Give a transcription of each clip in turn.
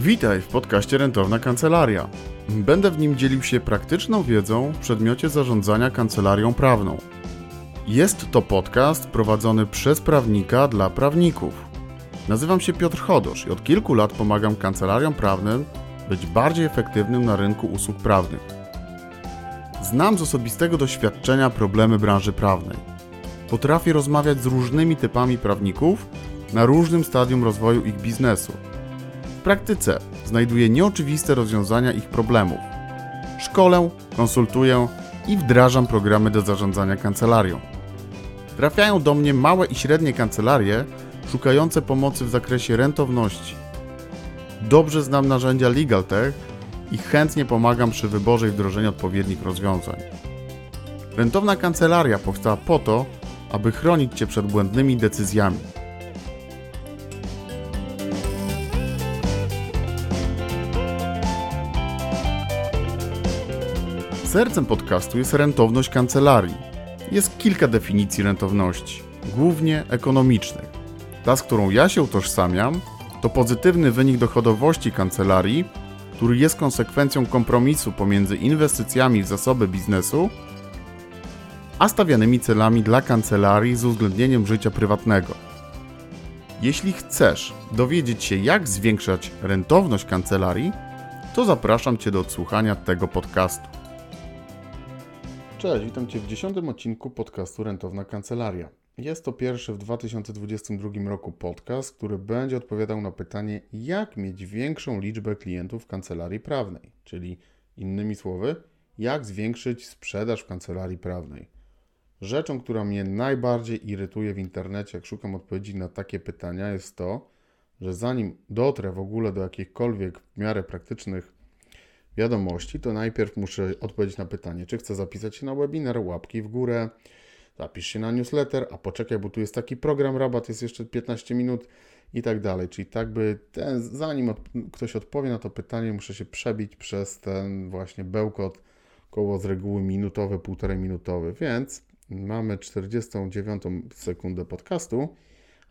Witaj w podcaście Rentowna Kancelaria. Będę w nim dzielił się praktyczną wiedzą w przedmiocie zarządzania kancelarią prawną. Jest to podcast prowadzony przez prawnika dla prawników. Nazywam się Piotr Chodosz i od kilku lat pomagam kancelariom prawnym być bardziej efektywnym na rynku usług prawnych. Znam z osobistego doświadczenia problemy branży prawnej. Potrafię rozmawiać z różnymi typami prawników na różnym stadium rozwoju ich biznesu. W praktyce znajduję nieoczywiste rozwiązania ich problemów. Szkolę, konsultuję i wdrażam programy do zarządzania kancelarią. Trafiają do mnie małe i średnie kancelarie szukające pomocy w zakresie rentowności. Dobrze znam narzędzia LegalTech i chętnie pomagam przy wyborze i wdrożeniu odpowiednich rozwiązań. Rentowna kancelaria powstała po to, aby chronić Cię przed błędnymi decyzjami. Sercem podcastu jest rentowność kancelarii. Jest kilka definicji rentowności, głównie ekonomicznych. Ta, z którą ja się utożsamiam, to pozytywny wynik dochodowości kancelarii, który jest konsekwencją kompromisu pomiędzy inwestycjami w zasoby biznesu a stawianymi celami dla kancelarii z uwzględnieniem życia prywatnego. Jeśli chcesz dowiedzieć się, jak zwiększać rentowność kancelarii, to zapraszam Cię do odsłuchania tego podcastu. Cześć, witam Cię w dziesiątym odcinku podcastu Rentowna Kancelaria. Jest to pierwszy w 2022 roku podcast, który będzie odpowiadał na pytanie, jak mieć większą liczbę klientów w kancelarii prawnej, czyli innymi słowy, jak zwiększyć sprzedaż w kancelarii prawnej. Rzeczą, która mnie najbardziej irytuje w internecie, jak szukam odpowiedzi na takie pytania, jest to, że zanim dotrę w ogóle do jakichkolwiek w miarę praktycznych wiadomości, to najpierw muszę odpowiedzieć na pytanie, czy chcę zapisać się na webinar, łapki w górę, zapisz się na newsletter, a poczekaj, bo tu jest taki program, rabat jest jeszcze 15 minut i tak dalej. Czyli tak by ten, zanim od, ktoś odpowie na to pytanie, muszę się przebić przez ten właśnie bełkot koło z reguły minutowy, półtorej minutowy, więc mamy 49 sekundę podcastu,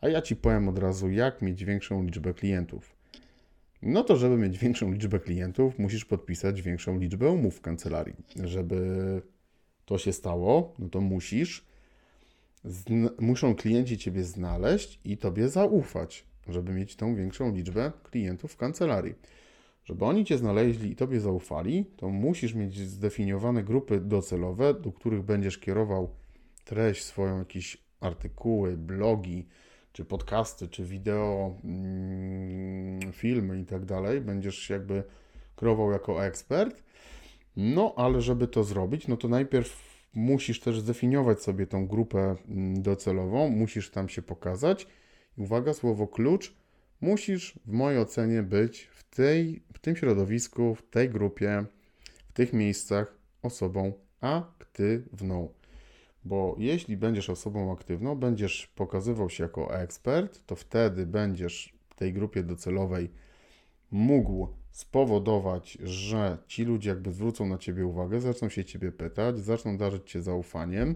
a ja Ci powiem od razu, jak mieć większą liczbę klientów. No to, żeby mieć większą liczbę klientów, musisz podpisać większą liczbę umów w kancelarii. Żeby to się stało, no to musisz, muszą klienci Ciebie znaleźć i Tobie zaufać, żeby mieć tą większą liczbę klientów w kancelarii. Żeby oni Cię znaleźli i Tobie zaufali, to musisz mieć zdefiniowane grupy docelowe, do których będziesz kierował treść swoją, jakieś artykuły, blogi, czy podcasty, czy wideo, mm, filmy i tak dalej, będziesz jakby kreował jako ekspert. No, ale żeby to zrobić, no to najpierw musisz też zdefiniować sobie tą grupę mm, docelową, musisz tam się pokazać. Uwaga, słowo klucz, musisz w mojej ocenie być w, tej, w tym środowisku, w tej grupie, w tych miejscach osobą aktywną. Bo jeśli będziesz osobą aktywną, będziesz pokazywał się jako ekspert, to wtedy będziesz w tej grupie docelowej mógł spowodować, że ci ludzie jakby zwrócą na ciebie uwagę, zaczną się ciebie pytać, zaczną darzyć cię zaufaniem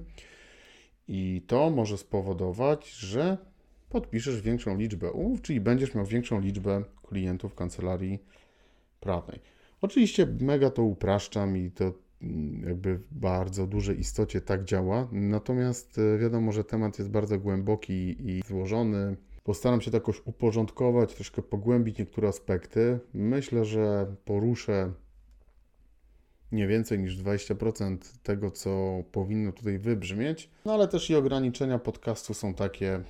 i to może spowodować, że podpiszesz większą liczbę umów, czyli będziesz miał większą liczbę klientów kancelarii prawnej. Oczywiście mega to upraszczam i to jakby w bardzo dużej istocie tak działa. Natomiast e, wiadomo, że temat jest bardzo głęboki i złożony. Postaram się to jakoś uporządkować, troszkę pogłębić niektóre aspekty. Myślę, że poruszę nie więcej niż 20% tego, co powinno tutaj wybrzmieć. No ale też i ograniczenia podcastu są takie,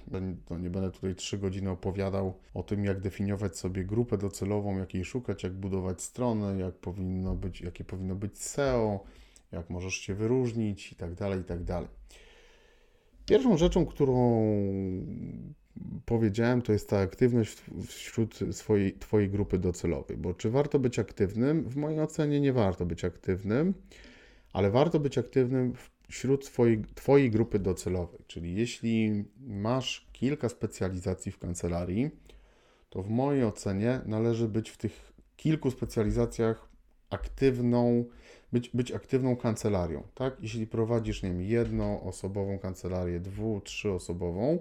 no nie będę tutaj 3 godziny opowiadał o tym, jak definiować sobie grupę docelową, jak jej szukać, jak budować strony, jak powinno być, jakie powinno być SEO, jak możesz się wyróżnić i tak dalej, i tak dalej. Pierwszą rzeczą, którą powiedziałem, to jest ta aktywność wśród swojej, Twojej grupy docelowej. Bo czy warto być aktywnym? W mojej ocenie nie warto być aktywnym, ale warto być aktywnym wśród twojej, twojej grupy docelowej. Czyli jeśli masz kilka specjalizacji w kancelarii, to w mojej ocenie należy być w tych kilku specjalizacjach aktywną, być, być aktywną kancelarią. Tak? Jeśli prowadzisz, nie wiem, jednoosobową kancelarię, dwu, trzyosobową,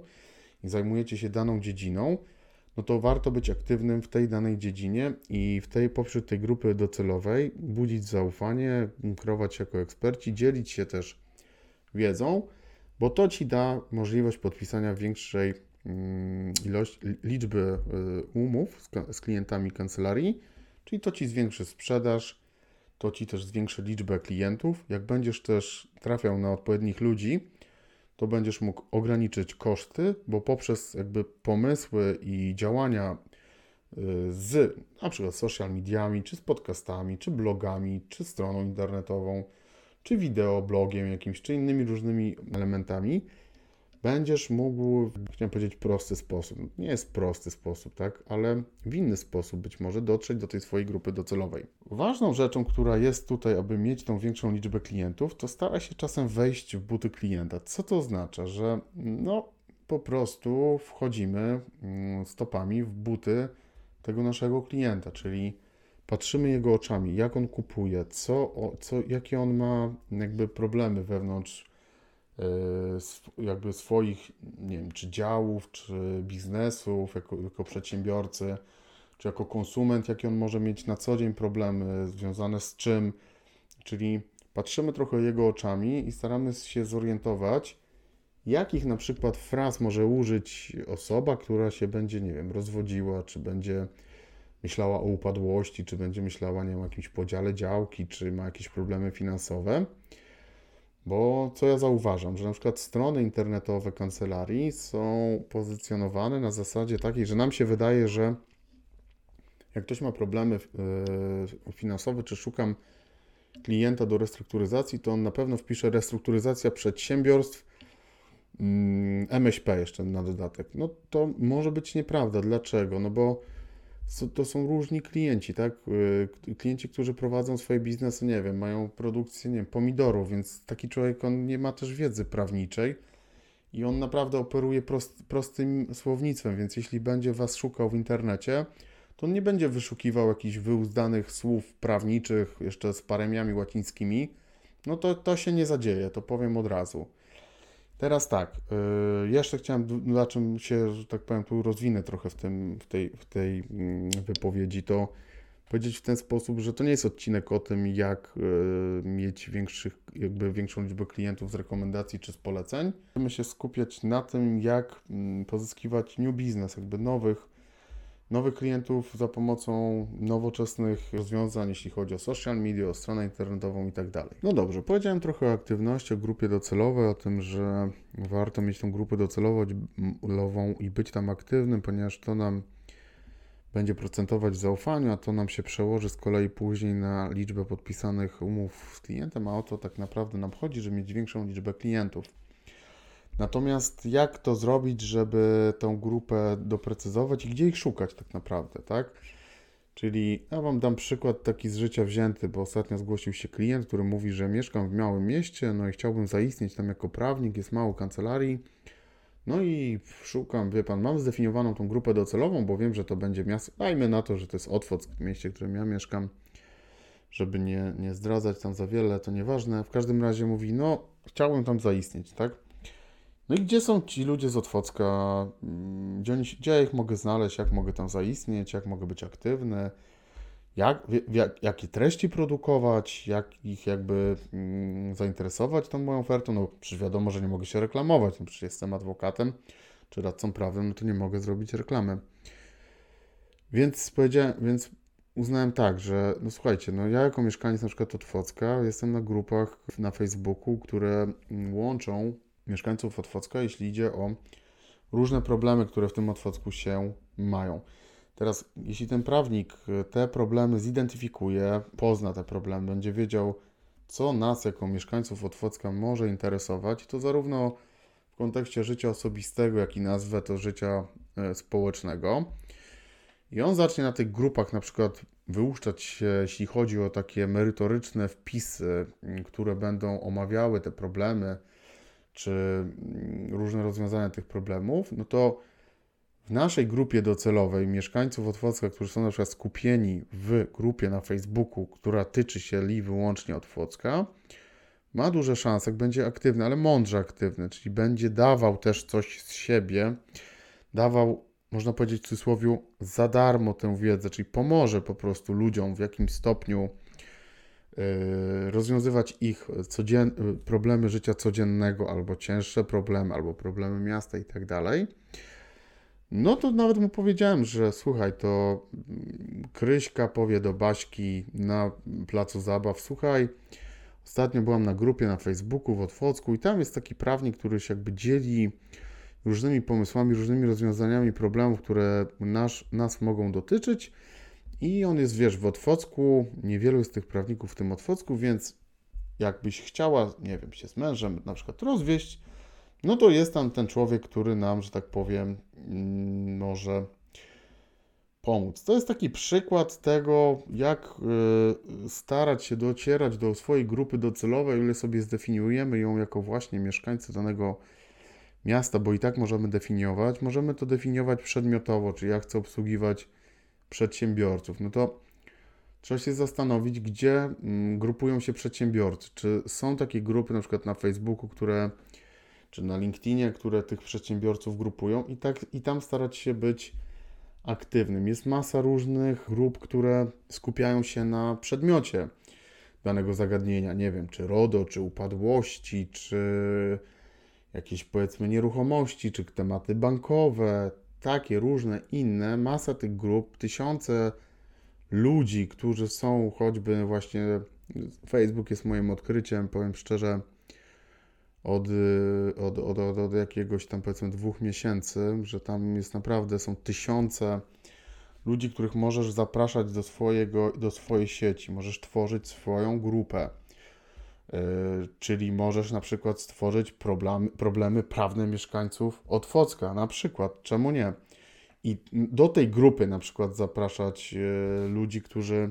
i zajmujecie się daną dziedziną, no to warto być aktywnym w tej danej dziedzinie i w tej, poprzez tej grupy docelowej budzić zaufanie, kreować jako eksperci, dzielić się też wiedzą, bo to Ci da możliwość podpisania większej mm, ilości, liczby y, umów z, z klientami kancelarii, czyli to Ci zwiększy sprzedaż, to Ci też zwiększy liczbę klientów. Jak będziesz też trafiał na odpowiednich ludzi, to będziesz mógł ograniczyć koszty, bo poprzez jakby pomysły i działania y, z na przykład social mediami, czy z podcastami, czy blogami, czy stroną internetową, czy wideoblogiem jakimś, czy innymi różnymi elementami, będziesz mógł, chciałem powiedzieć prosty sposób, nie jest prosty sposób, tak, ale w inny sposób być może dotrzeć do tej swojej grupy docelowej. Ważną rzeczą, która jest tutaj, aby mieć tą większą liczbę klientów, to stara się czasem wejść w buty klienta. Co to oznacza? Że no po prostu wchodzimy mm, stopami w buty tego naszego klienta, czyli patrzymy jego oczami, jak on kupuje, co, co, jakie on ma jakby problemy wewnątrz jakby swoich, nie wiem, czy działów, czy biznesów, jako, jako przedsiębiorcy, czy jako konsument, jakie on może mieć na co dzień problemy związane z czym. Czyli patrzymy trochę jego oczami i staramy się zorientować, jakich na przykład fraz może użyć osoba, która się będzie, nie wiem, rozwodziła, czy będzie myślała o upadłości, czy będzie myślała, nie wiem, o jakimś podziale działki, czy ma jakieś problemy finansowe. Bo co ja zauważam, że na przykład strony internetowe kancelarii są pozycjonowane na zasadzie takiej, że nam się wydaje, że jak ktoś ma problemy e, finansowe, czy szukam klienta do restrukturyzacji, to on na pewno wpisze restrukturyzacja przedsiębiorstw, MŚP mm, jeszcze na dodatek. No to może być nieprawda. Dlaczego? No bo to są różni klienci, tak? Y, klienci, którzy prowadzą swoje biznesy, nie wiem, mają produkcję, nie wiem, pomidorów, więc taki człowiek, on nie ma też wiedzy prawniczej i on naprawdę operuje prost, prostym słownictwem, więc jeśli będzie Was szukał w internecie, to on nie będzie wyszukiwał jakichś wyuzdanych słów prawniczych jeszcze z paremiami łacińskimi, no to to się nie zadzieje, to powiem od razu. Teraz tak, yy, jeszcze chciałem, na czym się, że tak powiem, tu rozwinę trochę w, tym, w, tej, w tej mm, wypowiedzi, to powiedzieć w ten sposób, że to nie jest odcinek o tym, jak yy, mieć większych, jakby większą liczbę klientów z rekomendacji czy z poleceń. Chcemy się skupiać na tym, jak yy, pozyskiwać new business, jakby nowych nowych klientów za pomocą nowoczesnych rozwiązań, jeśli chodzi o social media, o stronę internetową i tak dalej. No dobrze, powiedziałem trochę o aktywności, o grupie docelowej, o tym, że warto mieć tą grupę docelową i być tam aktywnym, ponieważ to nam będzie procentować w zaufaniu, a to nam się przełoży z kolei później na liczbę podpisanych umów z klientem, a o to tak naprawdę nam chodzi, żeby mieć większą liczbę klientów. Natomiast jak to zrobić, żeby tą grupę doprecyzować i gdzie ich szukać tak naprawdę, tak? Czyli ja Wam dam przykład taki z życia wzięty, bo ostatnio zgłosił się klient, który mówi, że mieszkam w małym mieście, no i chciałbym zaistnieć tam jako prawnik, jest mało kancelarii. No i szukam, wie Pan, mam zdefiniowaną tą grupę docelową, bo wiem, że to będzie miasto, dajmy na to, że to jest Otwock, mieście, w którym ja mieszkam, żeby nie, nie zdradzać tam za wiele, to nieważne. W każdym razie mówi, no chciałbym tam zaistnieć, tak? No i gdzie są ci ludzie z Otwocka? Mm, gdzie, oni, gdzie ja ich mogę znaleźć? Jak mogę tam zaistnieć? Jak mogę być aktywny? Jak, jak, jakie treści produkować? Jak ich jakby mm, zainteresować tą moją ofertą? No przecież wiadomo, że nie mogę się reklamować. No przecież jestem adwokatem czy radcą prawnym, no to nie mogę zrobić reklamy. Więc powiedziałem, więc uznałem tak, że no słuchajcie, no ja jako mieszkaniec na przykład Otwocka jestem na grupach na Facebooku, które mm, łączą mieszkańców Otwocka, jeśli idzie o różne problemy, które w tym Otwocku się mają. Teraz, jeśli ten prawnik te problemy zidentyfikuje, pozna te problemy, będzie wiedział, co nas jako mieszkańców Otwocka może interesować, to zarówno w kontekście życia osobistego, jak i nazwę to życia e, społecznego. I on zacznie na tych grupach na przykład wyłuszczać się, jeśli chodzi o takie merytoryczne wpisy, które będą omawiały te problemy, czy mm, różne rozwiązania tych problemów, no to w naszej grupie docelowej mieszkańców Otwocka, którzy są na przykład skupieni w grupie na Facebooku, która tyczy się li wyłącznie Otwocka, ma duże szanse, jak będzie aktywny, ale mądrze aktywny, czyli będzie dawał też coś z siebie, dawał można powiedzieć w cudzysłowie, za darmo tę wiedzę, czyli pomoże po prostu ludziom w jakimś stopniu rozwiązywać ich codzien- problemy życia codziennego, albo cięższe problemy, albo problemy miasta i tak dalej. No to nawet mu powiedziałem, że słuchaj, to Kryśka powie do Baśki na placu zabaw, słuchaj, ostatnio byłam na grupie na Facebooku w Otwocku i tam jest taki prawnik, który się jakby dzieli różnymi pomysłami, różnymi rozwiązaniami problemów, które nas, nas mogą dotyczyć. I on jest, wiesz, w Otwocku, niewielu jest tych prawników w tym Otwocku, więc jakbyś chciała, nie wiem, się z mężem na przykład rozwieść, no to jest tam ten człowiek, który nam, że tak powiem, mm, może pomóc. To jest taki przykład tego, jak y, starać się docierać do swojej grupy docelowej, ile sobie zdefiniujemy ją jako właśnie mieszkańcy danego miasta, bo i tak możemy definiować. Możemy to definiować przedmiotowo, czy ja chcę obsługiwać przedsiębiorców. No to trzeba się zastanowić, gdzie mm, grupują się przedsiębiorcy. Czy są takie grupy, na przykład na Facebooku, które, czy na LinkedInie, które tych przedsiębiorców grupują i, tak, i tam starać się być aktywnym. Jest masa różnych grup, które skupiają się na przedmiocie danego zagadnienia. Nie wiem, czy RODO, czy upadłości, czy jakieś powiedzmy nieruchomości, czy tematy bankowe, takie różne inne, masa tych grup, tysiące ludzi, którzy są choćby właśnie, Facebook jest moim odkryciem, powiem szczerze, od, od, od, od, od jakiegoś tam powiedzmy dwóch miesięcy, że tam jest naprawdę, są tysiące ludzi, których możesz zapraszać do, swojego, do swojej sieci, możesz tworzyć swoją grupę czyli możesz na przykład stworzyć problemy, problemy prawne mieszkańców Otwocka, na przykład, czemu nie? I do tej grupy na przykład zapraszać e, ludzi, którzy,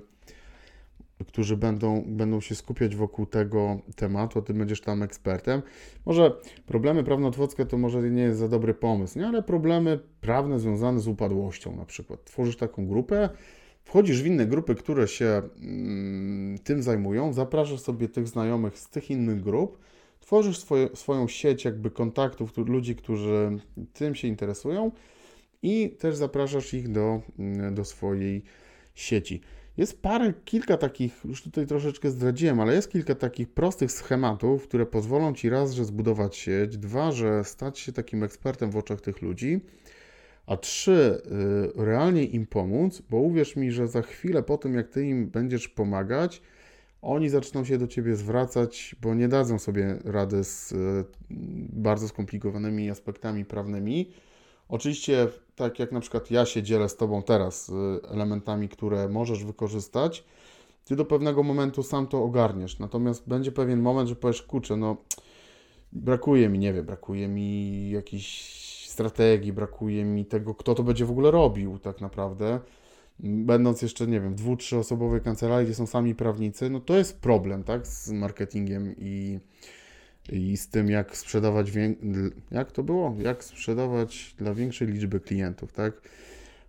którzy będą, będą się skupiać wokół tego tematu, a ty będziesz tam ekspertem. Może problemy prawno-otwockie to może nie jest za dobry pomysł, nie? ale problemy prawne związane z upadłością na przykład. Tworzysz taką grupę, Wchodzisz w inne grupy, które się mm, tym zajmują, zapraszasz sobie tych znajomych z tych innych grup, tworzysz swoje, swoją sieć jakby kontaktów, ludzi, którzy tym się interesują i też zapraszasz ich do, mm, do swojej sieci. Jest parę, kilka takich, już tutaj troszeczkę zdradziłem, ale jest kilka takich prostych schematów, które pozwolą Ci raz, że zbudować sieć, dwa, że stać się takim ekspertem w oczach tych ludzi, a trzy, y, realnie im pomóc, bo uwierz mi, że za chwilę po tym, jak ty im będziesz pomagać, oni zaczną się do ciebie zwracać, bo nie dadzą sobie rady z y, bardzo skomplikowanymi aspektami prawnymi. Oczywiście, tak jak na przykład ja się dzielę z tobą teraz y, elementami, które możesz wykorzystać, ty do pewnego momentu sam to ogarniesz. Natomiast będzie pewien moment, że powiesz, kurczę, no brakuje mi, nie wiem, brakuje mi jakiś strategii, brakuje mi tego, kto to będzie w ogóle robił tak naprawdę. Będąc jeszcze, nie wiem, dwu, trzyosobowej kancelarii, gdzie są sami prawnicy, no to jest problem, tak, z marketingiem i, i z tym, jak sprzedawać, jak to było? Jak sprzedawać dla większej liczby klientów, tak?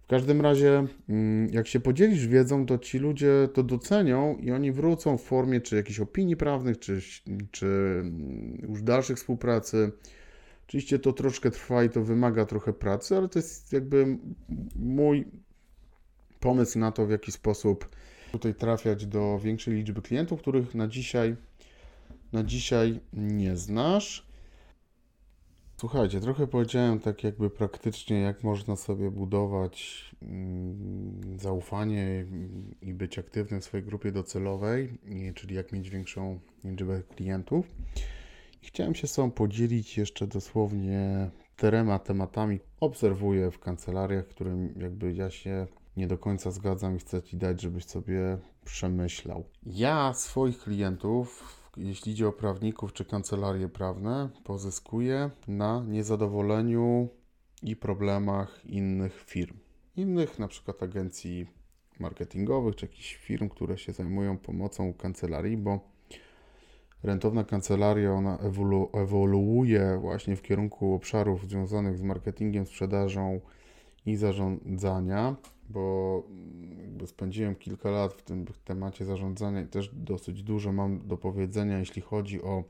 W każdym razie, mm, jak się podzielisz wiedzą, to ci ludzie to docenią i oni wrócą w formie czy jakichś opinii prawnych, czy, czy mm, już dalszych współpracy, Oczywiście to troszkę trwa i to wymaga trochę pracy, ale to jest jakby mój pomysł na to, w jaki sposób tutaj trafiać do większej liczby klientów, których na dzisiaj, na dzisiaj nie znasz. Słuchajcie, trochę powiedziałem tak jakby praktycznie, jak można sobie budować mm, zaufanie i być aktywnym w swojej grupie docelowej, czyli jak mieć większą liczbę klientów. Chciałem się z Tobą podzielić jeszcze dosłownie czterema tematami. Obserwuję w kancelariach, którym jakby ja się nie do końca zgadzam i chcę Ci dać, żebyś sobie przemyślał. Ja swoich klientów, jeśli idzie o prawników czy kancelarie prawne, pozyskuję na niezadowoleniu i problemach innych firm. Innych na przykład agencji marketingowych czy jakichś firm, które się zajmują pomocą kancelarii, bo rentowna kancelaria, ona ewolu ewoluuje właśnie w kierunku obszarów związanych z marketingiem, sprzedażą i zarządzania, bo spędziłem kilka lat w tym temacie zarządzania i też dosyć dużo mam do powiedzenia, jeśli chodzi o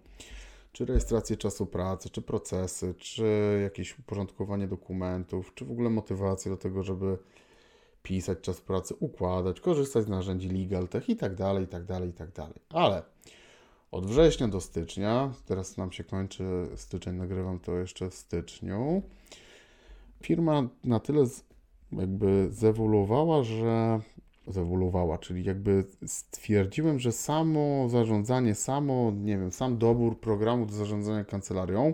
czy rejestrację czasu pracy, czy procesy, czy jakieś uporządkowanie dokumentów, czy w ogóle motywację do tego, żeby pisać czas pracy, układać, korzystać z narzędzi LegalTech i tak dalej, i tak dalej, i tak dalej. Ale od września do stycznia, teraz nam się kończy styczeń, nagrywam to jeszcze w styczniu, firma na tyle jakby zewoluowała, że zewoluowała, czyli jakby stwierdziłem, że samo zarządzanie, samo, nie wiem, sam dobór programu do zarządzania kancelarią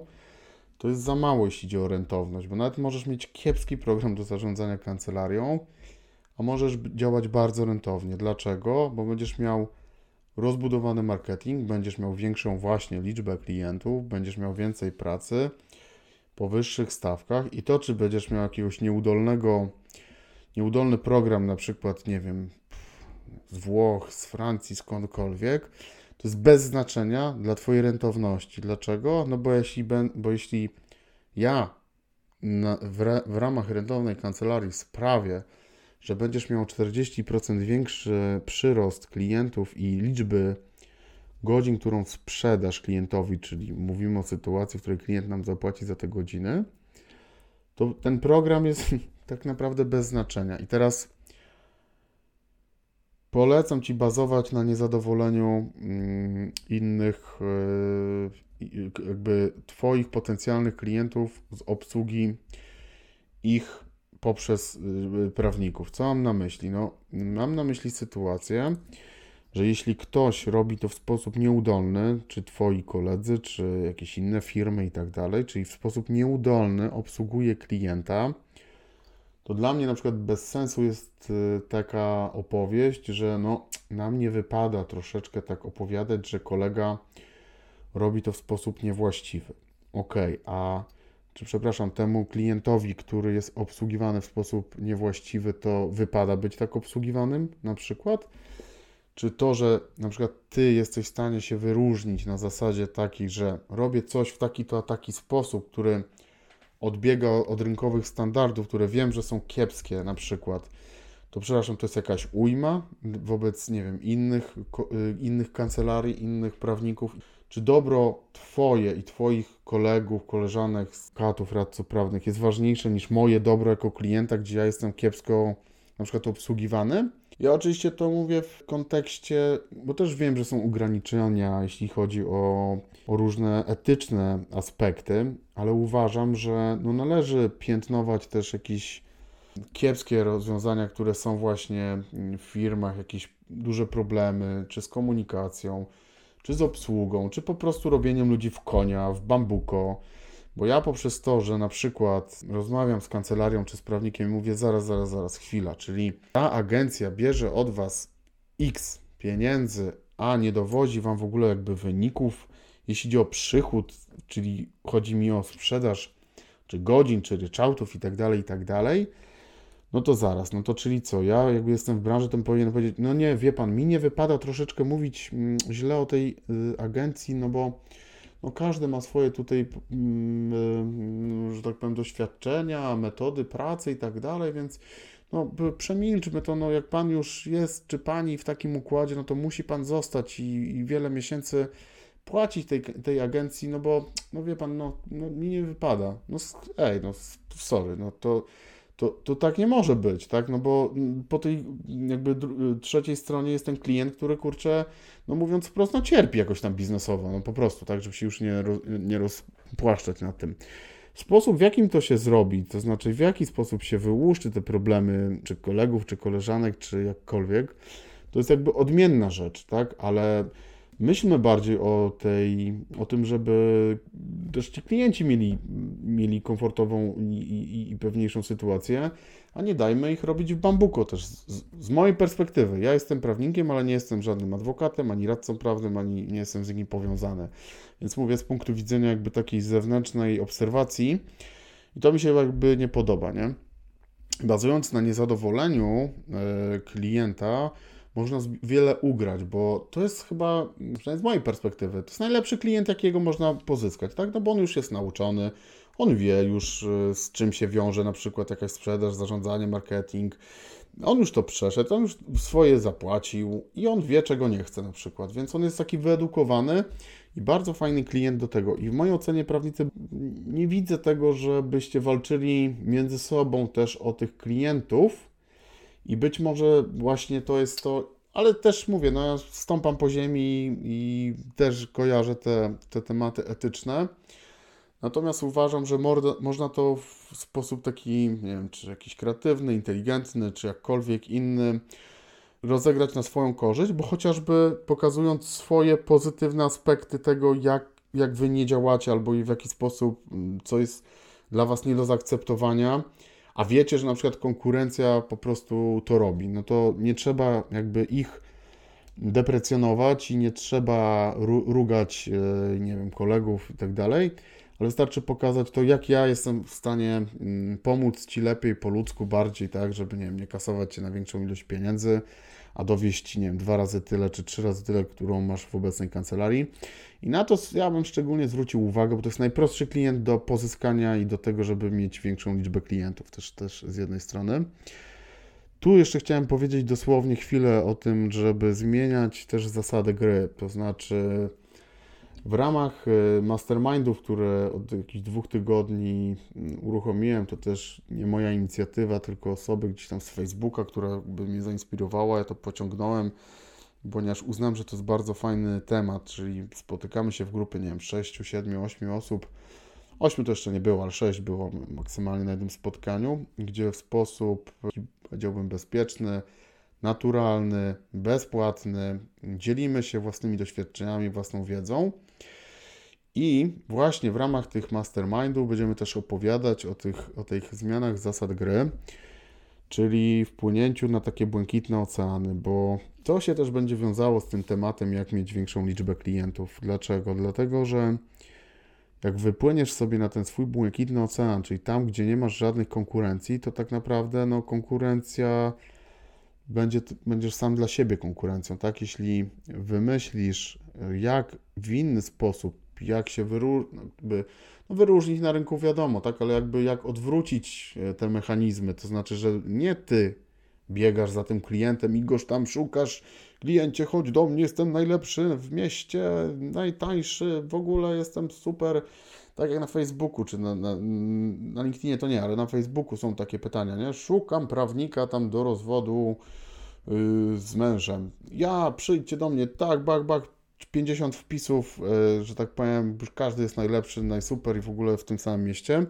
to jest za mało, jeśli idzie o rentowność, bo nawet możesz mieć kiepski program do zarządzania kancelarią, a możesz działać bardzo rentownie. Dlaczego? Bo będziesz miał rozbudowany marketing, będziesz miał większą właśnie liczbę klientów, będziesz miał więcej pracy po wyższych stawkach i to, czy będziesz miał jakiegoś nieudolnego, nieudolny program, na przykład, nie wiem, z Włoch, z Francji, skądkolwiek, to jest bez znaczenia dla Twojej rentowności. Dlaczego? No bo jeśli, bo jeśli ja na, w, w ramach rentownej kancelarii sprawię, że będziesz miał 40% większy przyrost klientów i liczby godzin, którą sprzedasz klientowi, czyli mówimy o sytuacji, w której klient nam zapłaci za te godziny, to ten program jest tak naprawdę bez znaczenia. I teraz polecam Ci bazować na niezadowoleniu mm, innych, e, jakby Twoich potencjalnych klientów z obsługi ich poprzez y, prawników. Co mam na myśli? No, mam na myśli sytuację, że jeśli ktoś robi to w sposób nieudolny, czy twoi koledzy, czy jakieś inne firmy i tak dalej, czyli w sposób nieudolny obsługuje klienta, to dla mnie na przykład bez sensu jest y, taka opowieść, że no, nam nie wypada troszeczkę tak opowiadać, że kolega robi to w sposób niewłaściwy. Ok, a czy przepraszam, temu klientowi, który jest obsługiwany w sposób niewłaściwy, to wypada być tak obsługiwanym na przykład? Czy to, że na przykład ty jesteś w stanie się wyróżnić na zasadzie takiej, że robię coś w taki to a taki sposób, który odbiega od rynkowych standardów, które wiem, że są kiepskie na przykład, to przepraszam, to jest jakaś ujma wobec, nie wiem, innych, y, innych kancelarii, innych prawników czy dobro Twoje i Twoich kolegów, koleżanek z katów, radców prawnych jest ważniejsze niż moje dobro jako klienta, gdzie ja jestem kiepsko na przykład obsługiwany? Ja oczywiście to mówię w kontekście, bo też wiem, że są ograniczenia, jeśli chodzi o, o różne etyczne aspekty, ale uważam, że no należy piętnować też jakieś kiepskie rozwiązania, które są właśnie w firmach, jakieś duże problemy, czy z komunikacją, czy z obsługą, czy po prostu robieniem ludzi w konia, w bambuko. Bo ja poprzez to, że na przykład rozmawiam z kancelarią czy z prawnikiem i mówię zaraz, zaraz, zaraz, chwila, czyli ta agencja bierze od Was X pieniędzy, a nie dowozi Wam w ogóle jakby wyników, jeśli chodzi o przychód, czyli chodzi mi o sprzedaż, czy godzin, czy ryczałtów i tak dalej, i tak dalej, no to zaraz, no to czyli co? Ja jakby jestem w branży, to powinienem powiedzieć, no nie, wie pan, mi nie wypada troszeczkę mówić mm, źle o tej y, agencji, no bo no każdy ma swoje tutaj, mm, y, że tak powiem, doświadczenia, metody pracy i tak dalej, więc no przemilczmy to, no jak pan już jest, czy pani w takim układzie, no to musi pan zostać i, i wiele miesięcy płacić tej, tej agencji, no bo, no wie pan, no, no mi nie wypada, no ej, no sorry, no to to, to tak nie może być, tak? No bo po tej jakby trzeciej stronie jest ten klient, który kurczę, no mówiąc wprost, no cierpi jakoś tam biznesowo, no po prostu, tak, żeby się już nie, nie rozpłaszczać nad tym. Sposób, w jakim to się zrobi, to znaczy w jaki sposób się wyłuszczy te problemy, czy kolegów, czy koleżanek, czy jakkolwiek, to jest jakby odmienna rzecz, tak? Ale myślmy bardziej o tej, o tym, żeby też ci klienci mieli, mieli komfortową i, i, i pewniejszą sytuację, a nie dajmy ich robić w bambuko też z, z, mojej perspektywy. Ja jestem prawnikiem, ale nie jestem żadnym adwokatem, ani radcą prawnym, ani nie jestem z nim powiązany. Więc mówię z punktu widzenia jakby takiej zewnętrznej obserwacji i to mi się jakby nie podoba, nie? Bazując na niezadowoleniu e, klienta, można wiele ugrać, bo to jest chyba, przynajmniej z mojej perspektywy, to jest najlepszy klient, jakiego można pozyskać, tak? No bo on już jest nauczony, on wie już y, z czym się wiąże na przykład jakaś sprzedaż, zarządzanie, marketing. On już to przeszedł, on już swoje zapłacił i on wie, czego nie chce na przykład, więc on jest taki wyedukowany I bardzo fajny klient do tego. I w mojej ocenie prawnicy nie widzę tego, żebyście walczyli między sobą też o tych klientów. I być może właśnie to jest to, ale też mówię, no ja stąpam po ziemi i też kojarzę te, te tematy etyczne. Natomiast uważam, że można to w sposób taki, nie wiem, czy jakiś kreatywny, inteligentny, czy jakkolwiek inny rozegrać na swoją korzyść, bo chociażby pokazując swoje pozytywne aspekty tego, jak, jak wy nie działacie, albo w jaki sposób, co jest dla was nie do zaakceptowania, a wiecie, że na przykład konkurencja po prostu to robi, no to nie trzeba jakby ich deprecjonować i nie trzeba rugać, e, nie wiem, kolegów i tak dalej, ale wystarczy pokazać to, jak ja jestem w stanie mm, pomóc Ci lepiej, po ludzku bardziej, tak, żeby, nie wiem, nie kasować Cię na większą ilość pieniędzy, a dowieść Ci, nie wiem, dwa razy tyle, czy trzy razy tyle, którą masz w obecnej kancelarii. I na to ja bym szczególnie zwrócił uwagę, bo to jest najprostszy klient do pozyskania i do tego, żeby mieć większą liczbę klientów też, też z jednej strony. Tu jeszcze chciałem powiedzieć dosłownie chwilę o tym, żeby zmieniać też zasady gry, to znaczy w ramach e, mastermindów, które od jakichś dwóch tygodni mm, uruchomiłem, to też nie moja inicjatywa, tylko osoby gdzieś tam z Facebooka, która by mnie zainspirowała, ja to pociągnąłem, ponieważ uznałem, że to jest bardzo fajny temat, czyli spotykamy się w grupy, nie wiem, 6, 7, 8 osób. 8 to jeszcze nie było, ale 6 było maksymalnie na jednym spotkaniu, gdzie w sposób, powiedziałbym, bezpieczny, naturalny, bezpłatny, dzielimy się własnymi doświadczeniami, własną wiedzą. I właśnie w ramach tych mastermindów będziemy też opowiadać o tych, o tych zmianach zasad gry, czyli wpłynięciu na takie błękitne oceany, bo to się też będzie wiązało z tym tematem, jak mieć większą liczbę klientów. Dlaczego? Dlatego, że jak wypłyniesz sobie na ten swój błękitny ocean, czyli tam, gdzie nie masz żadnych konkurencji, to tak naprawdę no, konkurencja będzie, będziesz sam dla siebie konkurencją, tak? Jeśli wymyślisz, jak w inny sposób jak się wyróż, no wyróżnić na rynku, wiadomo, tak, ale jakby jak odwrócić e, te mechanizmy, to znaczy, że nie ty biegasz za tym klientem i goś tam szukasz, kliencie, chodź do mnie, jestem najlepszy w mieście, najtańszy, w ogóle jestem super, tak jak na Facebooku, czy na, na, na LinkedInie to nie, ale na Facebooku są takie pytania, nie? Szukam prawnika tam do rozwodu yy, z mężem. Ja, przyjdźcie do mnie, tak, bak, bak, 50 wpisów, e, że tak powiem, każdy jest najlepszy, najsuper i w ogóle w tym samym mieście.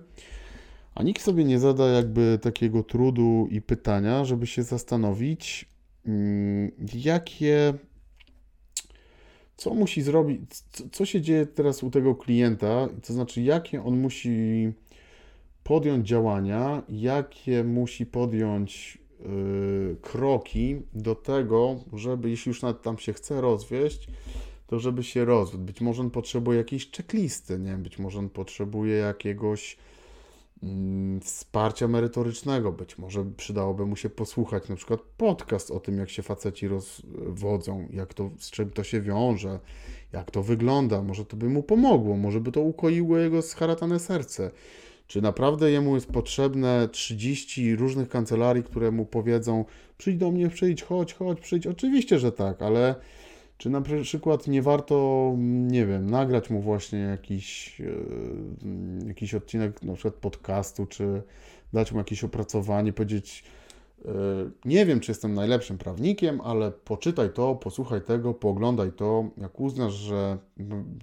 A nikt sobie nie zada jakby takiego trudu i pytania, żeby się zastanowić, mm, jakie, co musi zrobić, co się dzieje teraz u tego klienta, to znaczy jakie on musi podjąć działania, jakie musi podjąć yy, kroki do tego, żeby jeśli już nawet tam się chce rozwieść, to żeby się rozwiódł. Być może on potrzebuje jakiejś checklisty, nie? Być może on potrzebuje jakiegoś wsparcia merytorycznego, być może przydałoby mu się posłuchać na przykład podcast o tym, jak się faceci rozwodzą, jak to, z czym to się wiąże, jak to wygląda, może to by mu pomogło, może by to ukoiło jego scharatane serce. Czy naprawdę jemu jest potrzebne 30 różnych kancelarii, które mu powiedzą: przyjdź do mnie, przyjdź, chodź, chodź, przyjdź? Oczywiście, że tak, ale czy na przykład nie warto, nie wiem, nagrać mu właśnie jakiś, e, jakiś odcinek na przykład podcastu, czy dać mu jakieś opracowanie, powiedzieć, e, nie wiem, czy jestem najlepszym prawnikiem, ale poczytaj to, posłuchaj tego, pooglądaj to. Jak uznasz, że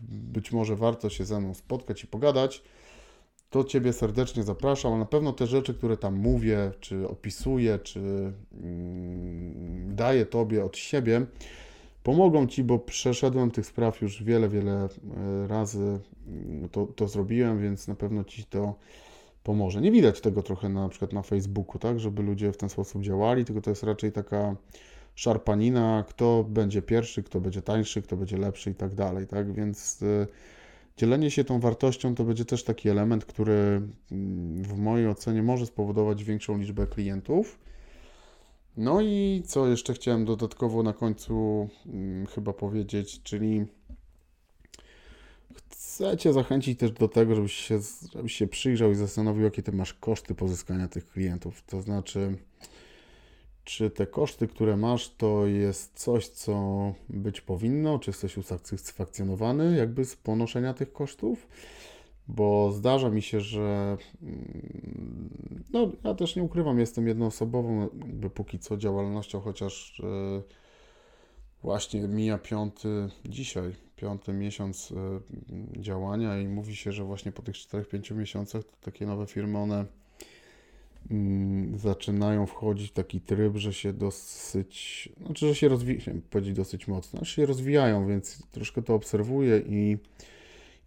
być może warto się ze mną spotkać i pogadać, to Ciebie serdecznie zapraszam, na pewno te rzeczy, które tam mówię, czy opisuję, czy mm, daję Tobie od siebie, pomogą Ci, bo przeszedłem tych spraw już wiele, wiele e, razy, mm, to, to zrobiłem, więc na pewno Ci to pomoże. Nie widać tego trochę na, przykład na Facebooku, tak, żeby ludzie w ten sposób działali, tylko to jest raczej taka szarpanina, kto będzie pierwszy, kto będzie tańszy, kto będzie lepszy i tak dalej, tak, więc e, dzielenie się tą wartością to będzie też taki element, który mm, w mojej ocenie może spowodować większą liczbę klientów, no i co jeszcze chciałem dodatkowo na końcu hmm, chyba powiedzieć, czyli chcę Cię zachęcić też do tego, żebyś się, żebyś się przyjrzał i zastanowił, jakie Ty masz koszty pozyskania tych klientów. To znaczy, czy te koszty, które masz, to jest coś, co być powinno, czy jesteś usatysfakcjonowany jakby z ponoszenia tych kosztów? Bo zdarza mi się, że mm, no, ja też nie ukrywam, jestem jednoosobową, jakby póki co działalnością, chociaż e, właśnie mija piąty, dzisiaj, piąty miesiąc e, działania i mówi się, że właśnie po tych 4-5 miesiącach to takie nowe firmy, one Mm, zaczynają wchodzić w taki tryb, że się dosyć, znaczy, że się rozwijają, powiedzieć dosyć mocno, znaczy się rozwijają, więc troszkę to obserwuję i,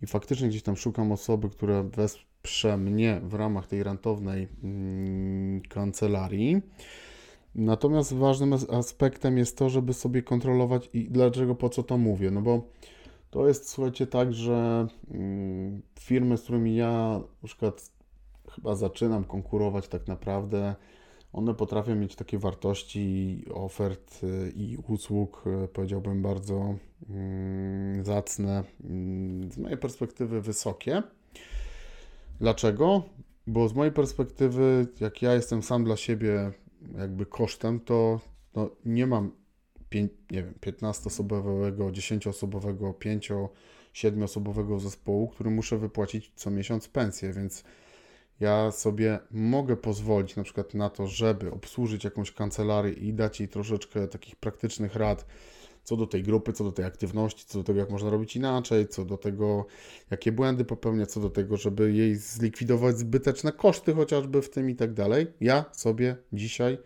i faktycznie gdzieś tam szukam osoby, która wesprze mnie w ramach tej rentownej mm, kancelarii. Natomiast ważnym aspektem jest to, żeby sobie kontrolować i dlaczego, po co to mówię, no bo to jest, słuchajcie, tak, że mm, firmy, z którymi ja na przykład chyba zaczynam konkurować tak naprawdę. One potrafią mieć takie wartości ofert y, i usług, y, powiedziałbym, bardzo mm, zacne, mm, z mojej perspektywy wysokie. Dlaczego? Bo z mojej perspektywy, jak ja jestem sam dla siebie jakby kosztem, to no, nie mam nie wiem, 15-osobowego, 10-osobowego, 5-7-osobowego zespołu, który muszę wypłacić co miesiąc pensję, więc ja sobie mogę pozwolić na przykład na to, żeby obsłużyć jakąś kancelarię i dać jej troszeczkę takich praktycznych rad co do tej grupy, co do tej aktywności, co do tego, jak można robić inaczej, co do tego, jakie błędy popełnia, co do tego, żeby jej zlikwidować zbyteczne koszty chociażby w tym i tak dalej. Ja sobie dzisiaj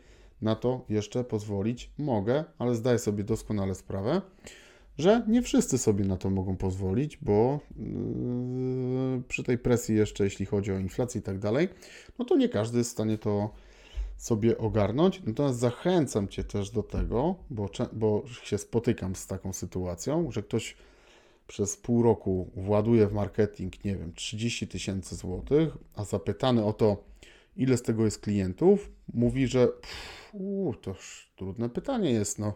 na to jeszcze pozwolić mogę, ale zdaję sobie doskonale sprawę, że nie wszyscy sobie na to mogą pozwolić, bo yy, przy tej presji jeszcze, jeśli chodzi o inflację i tak dalej, no to nie każdy jest w stanie to sobie ogarnąć. Natomiast zachęcam Cię też do tego, bo, bo się spotykam z taką sytuacją, że ktoś przez pół roku właduje w marketing, nie wiem, 30 tysięcy złotych, a zapytany o to, ile z tego jest klientów, mówi, że pff, to trudne pytanie jest, no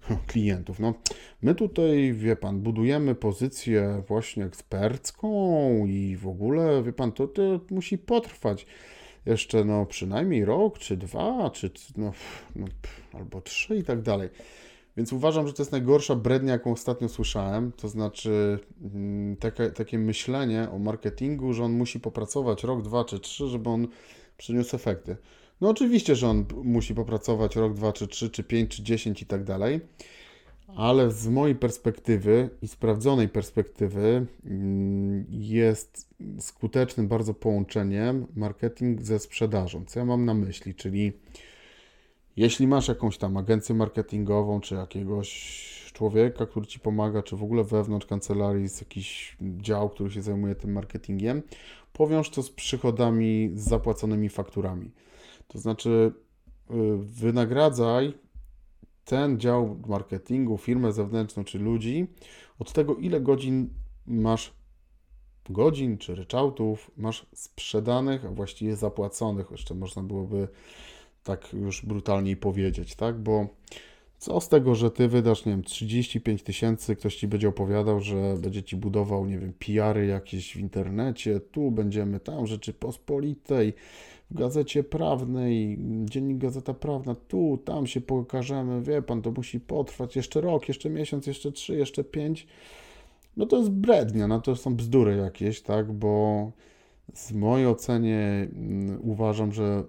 klientów. No, my tutaj, wie pan, budujemy pozycję właśnie ekspercką i w ogóle, wie pan, to, to musi potrwać jeszcze no przynajmniej rok, czy dwa, czy no, no, albo trzy i tak dalej. Więc uważam, że to jest najgorsza brednia, jaką ostatnio słyszałem. To znaczy mm, takie, takie myślenie o marketingu, że on musi popracować rok, dwa czy trzy, żeby on przyniósł efekty. No oczywiście, że on musi popracować rok, dwa, czy trzy, czy pięć, czy dziesięć i tak dalej, ale z mojej perspektywy i sprawdzonej perspektywy mm, jest skutecznym bardzo połączeniem marketing ze sprzedażą. Co ja mam na myśli? Czyli jeśli masz jakąś tam agencję marketingową, czy jakiegoś człowieka, który ci pomaga, czy w ogóle wewnątrz kancelarii jest jakiś dział, który się zajmuje tym marketingiem, powiąż to z przychodami, z zapłaconymi fakturami. To znaczy, y, wynagradzaj ten dział marketingu, firmę zewnętrzną czy ludzi od tego, ile godzin masz godzin czy ryczałtów masz sprzedanych, a właściwie zapłaconych, jeszcze można byłoby tak już brutalniej powiedzieć, tak? Bo co z tego, że ty wydasz, nie wiem, 35 tysięcy, ktoś ci będzie opowiadał, że będzie ci budował, nie wiem, PR-y jakieś w internecie, tu będziemy, tam Rzeczypospolitej, w gazecie prawnej, dziennik Gazeta Prawna, tu, tam się pokażemy, wie pan, to musi potrwać jeszcze rok, jeszcze miesiąc, jeszcze trzy, jeszcze pięć. No to jest brednia, no to są bzdury jakieś, tak, bo z mojej ocenie mm, uważam, że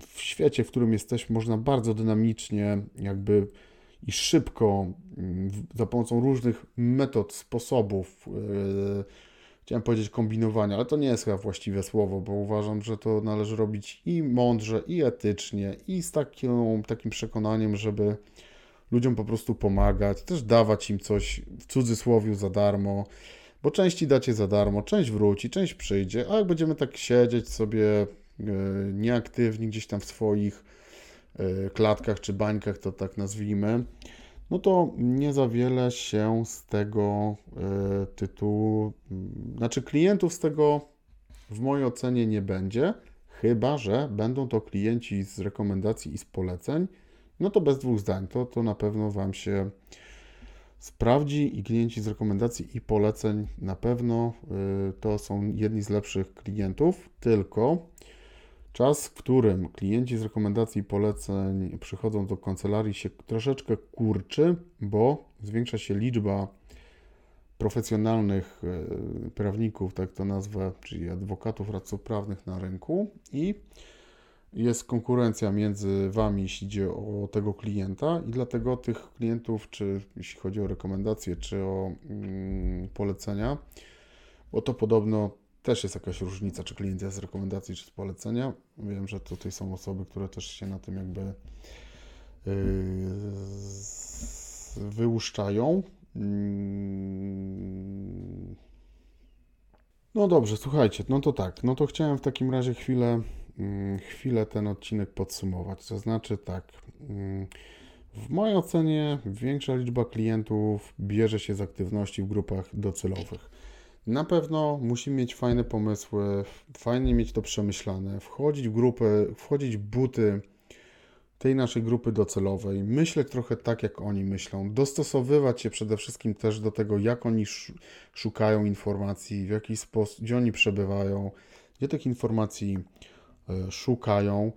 w świecie, w którym jesteśmy, można bardzo dynamicznie, jakby i szybko, mm, za pomocą różnych metod, sposobów, yy, chciałem powiedzieć kombinowania, ale to nie jest chyba właściwe słowo, bo uważam, że to należy robić i mądrze, i etycznie, i z takim, przekonaniem, żeby ludziom po prostu pomagać, też dawać im coś w cudzysłowie za darmo, bo części dacie za darmo, część wróci, część przyjdzie, a jak będziemy tak siedzieć sobie nieaktywni gdzieś tam w swoich e, klatkach czy bańkach, to tak nazwijmy, no to nie za wiele się z tego y, tytułu, znaczy klientów z tego w mojej ocenie nie będzie, chyba że będą to klienci z rekomendacji i z poleceń, no to bez dwóch zdań, to, to na pewno Wam się sprawdzi i klienci z rekomendacji i poleceń na pewno to są jedni z lepszych klientów, tylko Czas, w którym klienci z rekomendacji i poleceń przychodzą do kancelarii się troszeczkę kurczy, bo zwiększa się liczba profesjonalnych e, prawników, tak to nazwę, czyli adwokatów, radców prawnych na rynku. I jest konkurencja między Wami, jeśli idzie o tego klienta, i dlatego tych klientów, czy jeśli chodzi o rekomendacje, czy o mm, polecenia, bo to podobno też jest jakaś różnica, czy klient jest z rekomendacji, czy z polecenia. Wiem, że tutaj są osoby, które też się na tym jakby yy, wyłuszczają. Mm. No dobrze, słuchajcie, no to tak, no to chciałem w takim razie chwilę, mm, chwilę ten odcinek podsumować. To znaczy tak, mm, w mojej ocenie większa liczba klientów bierze się z aktywności w grupach docelowych. Na pewno musimy mieć fajne pomysły, fajnie mieć to przemyślane, wchodzić w grupy, wchodzić w buty tej naszej grupy docelowej, myśleć trochę tak, jak oni myślą, dostosowywać się przede wszystkim też do tego, jak oni szukają informacji, w jaki sposób, gdzie oni przebywają, gdzie tych informacji e, szukają.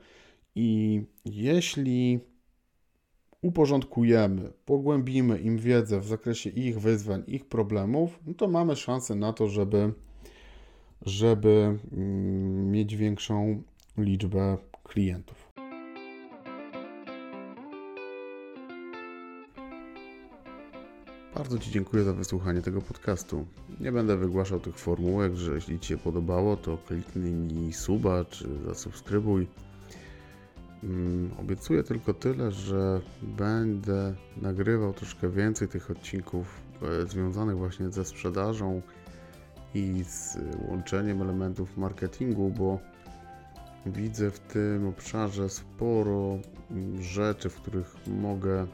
I jeśli uporządkujemy, pogłębimy im wiedzę w zakresie ich wyzwań, ich problemów, no to mamy szansę na to, żeby, żeby mm, mieć większą liczbę klientów. Bardzo Ci dziękuję za wysłuchanie tego podcastu. Nie będę wygłaszał tych formułek, że jeśli Ci się podobało, to kliknij suba czy zasubskrybuj. Mm, obiecuję tylko tyle, że będę nagrywał troszkę więcej tych odcinków e, związanych właśnie ze sprzedażą i z łączeniem elementów marketingu, bo widzę w tym obszarze sporo mm, rzeczy, w których mogę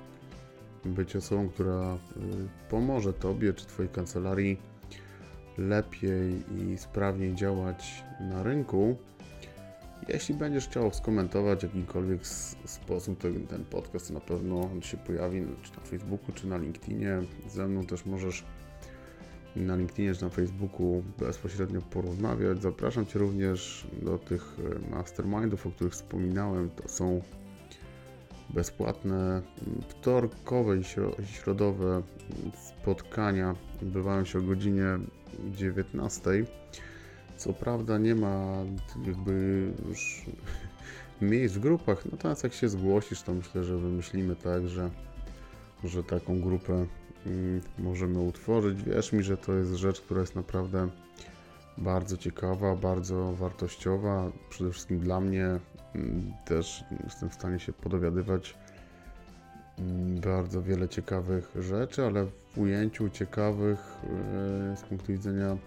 być osobą, która y, pomoże Tobie czy Twojej kancelarii lepiej i sprawniej działać na rynku. Jeśli będziesz chciał skomentować w jakikolwiek sposób ten, ten podcast, na pewno on się pojawi czy na Facebooku, czy na LinkedInie. Ze mną też możesz na LinkedInie czy na Facebooku bezpośrednio porozmawiać. Zapraszam Cię również do tych e, mastermindów, o których wspominałem. To są bezpłatne wtorkowe i środowe spotkania. Odbywają się o godzinie 19. Co prawda nie ma jakby już miejsc w grupach, natomiast jak się zgłosisz, to myślę, że wymyślimy tak, że, że taką grupę mm, możemy utworzyć. Wierz mi, że to jest rzecz, która jest naprawdę bardzo ciekawa, bardzo wartościowa. Przede wszystkim dla mnie mm, też jestem w stanie się podowiadywać mm, bardzo wiele ciekawych rzeczy, ale w ujęciu ciekawych e, z punktu widzenia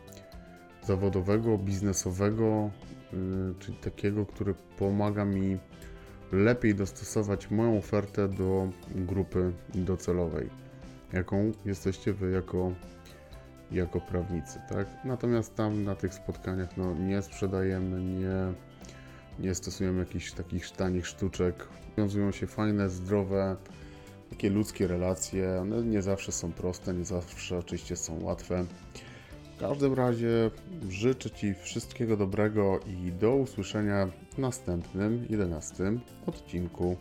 zawodowego, biznesowego, y, czyli takiego, który pomaga mi lepiej dostosować moją ofertę do grupy docelowej, jaką jesteście Wy jako, jako prawnicy. Tak? Natomiast tam na tych spotkaniach no, nie sprzedajemy, nie, nie stosujemy jakichś takich tanich sztuczek. Wiązują się fajne, zdrowe, takie ludzkie relacje. One nie zawsze są proste, nie zawsze oczywiście są łatwe. W każdym razie życzę Ci wszystkiego dobrego i do usłyszenia w następnym, 11 odcinku